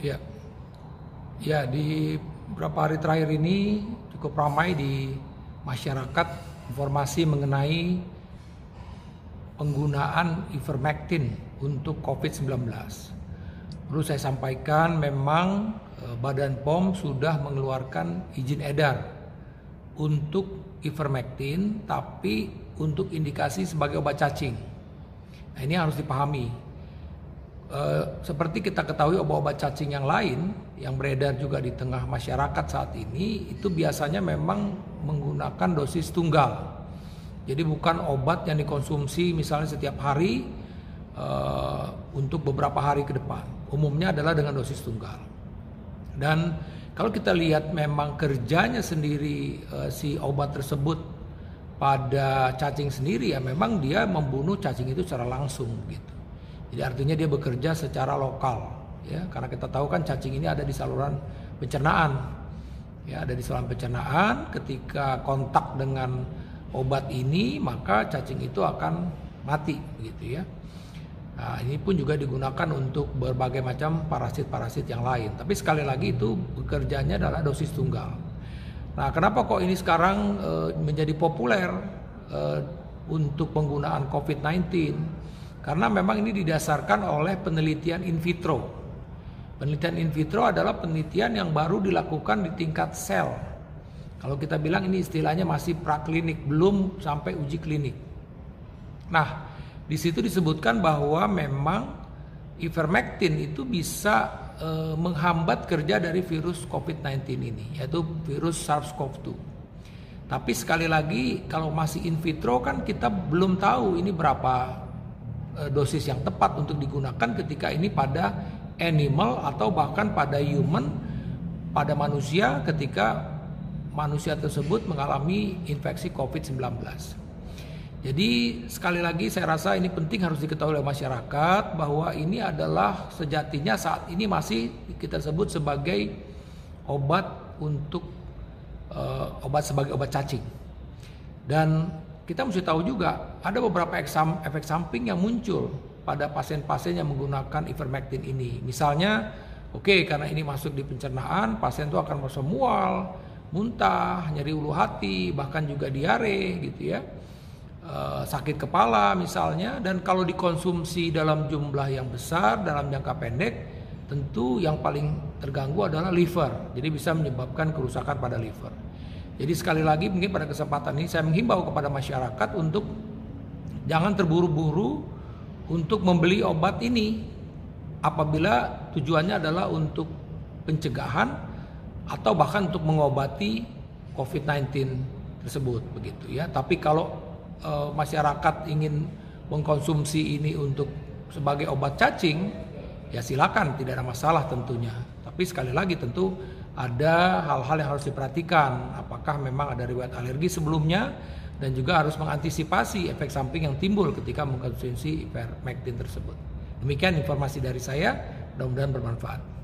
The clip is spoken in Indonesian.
Ya, ya di beberapa hari terakhir ini cukup ramai di masyarakat informasi mengenai penggunaan ivermectin untuk COVID-19. Perlu saya sampaikan memang eh, Badan POM sudah mengeluarkan izin edar untuk ivermectin tapi untuk indikasi sebagai obat cacing. Nah, ini harus dipahami Eh, seperti kita ketahui obat-obat cacing yang lain yang beredar juga di tengah masyarakat saat ini itu biasanya memang menggunakan dosis tunggal. Jadi bukan obat yang dikonsumsi misalnya setiap hari uh, untuk beberapa hari ke depan. Umumnya adalah dengan dosis tunggal. Dan kalau kita lihat memang kerjanya sendiri uh, si obat tersebut pada cacing sendiri ya memang dia membunuh cacing itu secara langsung gitu. Jadi artinya dia bekerja secara lokal ya karena kita tahu kan cacing ini ada di saluran pencernaan. Ya, ada di saluran pencernaan ketika kontak dengan obat ini maka cacing itu akan mati gitu ya. Nah, ini pun juga digunakan untuk berbagai macam parasit-parasit yang lain. Tapi sekali lagi itu bekerjanya adalah dosis tunggal. Nah, kenapa kok ini sekarang e, menjadi populer e, untuk penggunaan COVID-19? Karena memang ini didasarkan oleh penelitian in vitro. Penelitian in vitro adalah penelitian yang baru dilakukan di tingkat sel. Kalau kita bilang ini istilahnya masih praklinik, belum sampai uji klinik. Nah, di situ disebutkan bahwa memang ivermectin itu bisa e, menghambat kerja dari virus COVID-19 ini, yaitu virus SARS-CoV-2. Tapi sekali lagi kalau masih in vitro kan kita belum tahu ini berapa dosis yang tepat untuk digunakan ketika ini pada animal atau bahkan pada human pada manusia ketika manusia tersebut mengalami infeksi COVID-19. Jadi sekali lagi saya rasa ini penting harus diketahui oleh masyarakat bahwa ini adalah sejatinya saat ini masih kita sebut sebagai obat untuk uh, obat sebagai obat cacing. Dan kita mesti tahu juga ada beberapa efek samping yang muncul pada pasien-pasien yang menggunakan ivermectin ini. Misalnya, oke okay, karena ini masuk di pencernaan, pasien itu akan merasa mual, muntah, nyeri ulu hati, bahkan juga diare gitu ya. E, sakit kepala misalnya dan kalau dikonsumsi dalam jumlah yang besar dalam jangka pendek tentu yang paling terganggu adalah liver. Jadi bisa menyebabkan kerusakan pada liver. Jadi sekali lagi mungkin pada kesempatan ini saya menghimbau kepada masyarakat untuk jangan terburu-buru untuk membeli obat ini apabila tujuannya adalah untuk pencegahan atau bahkan untuk mengobati COVID-19 tersebut begitu ya. Tapi kalau e, masyarakat ingin mengkonsumsi ini untuk sebagai obat cacing ya silakan tidak ada masalah tentunya. Tapi sekali lagi tentu ada hal-hal yang harus diperhatikan. Apakah memang ada riwayat alergi sebelumnya dan juga harus mengantisipasi efek samping yang timbul ketika mengkonsumsi ivermectin tersebut. Demikian informasi dari saya, mudah-mudahan bermanfaat.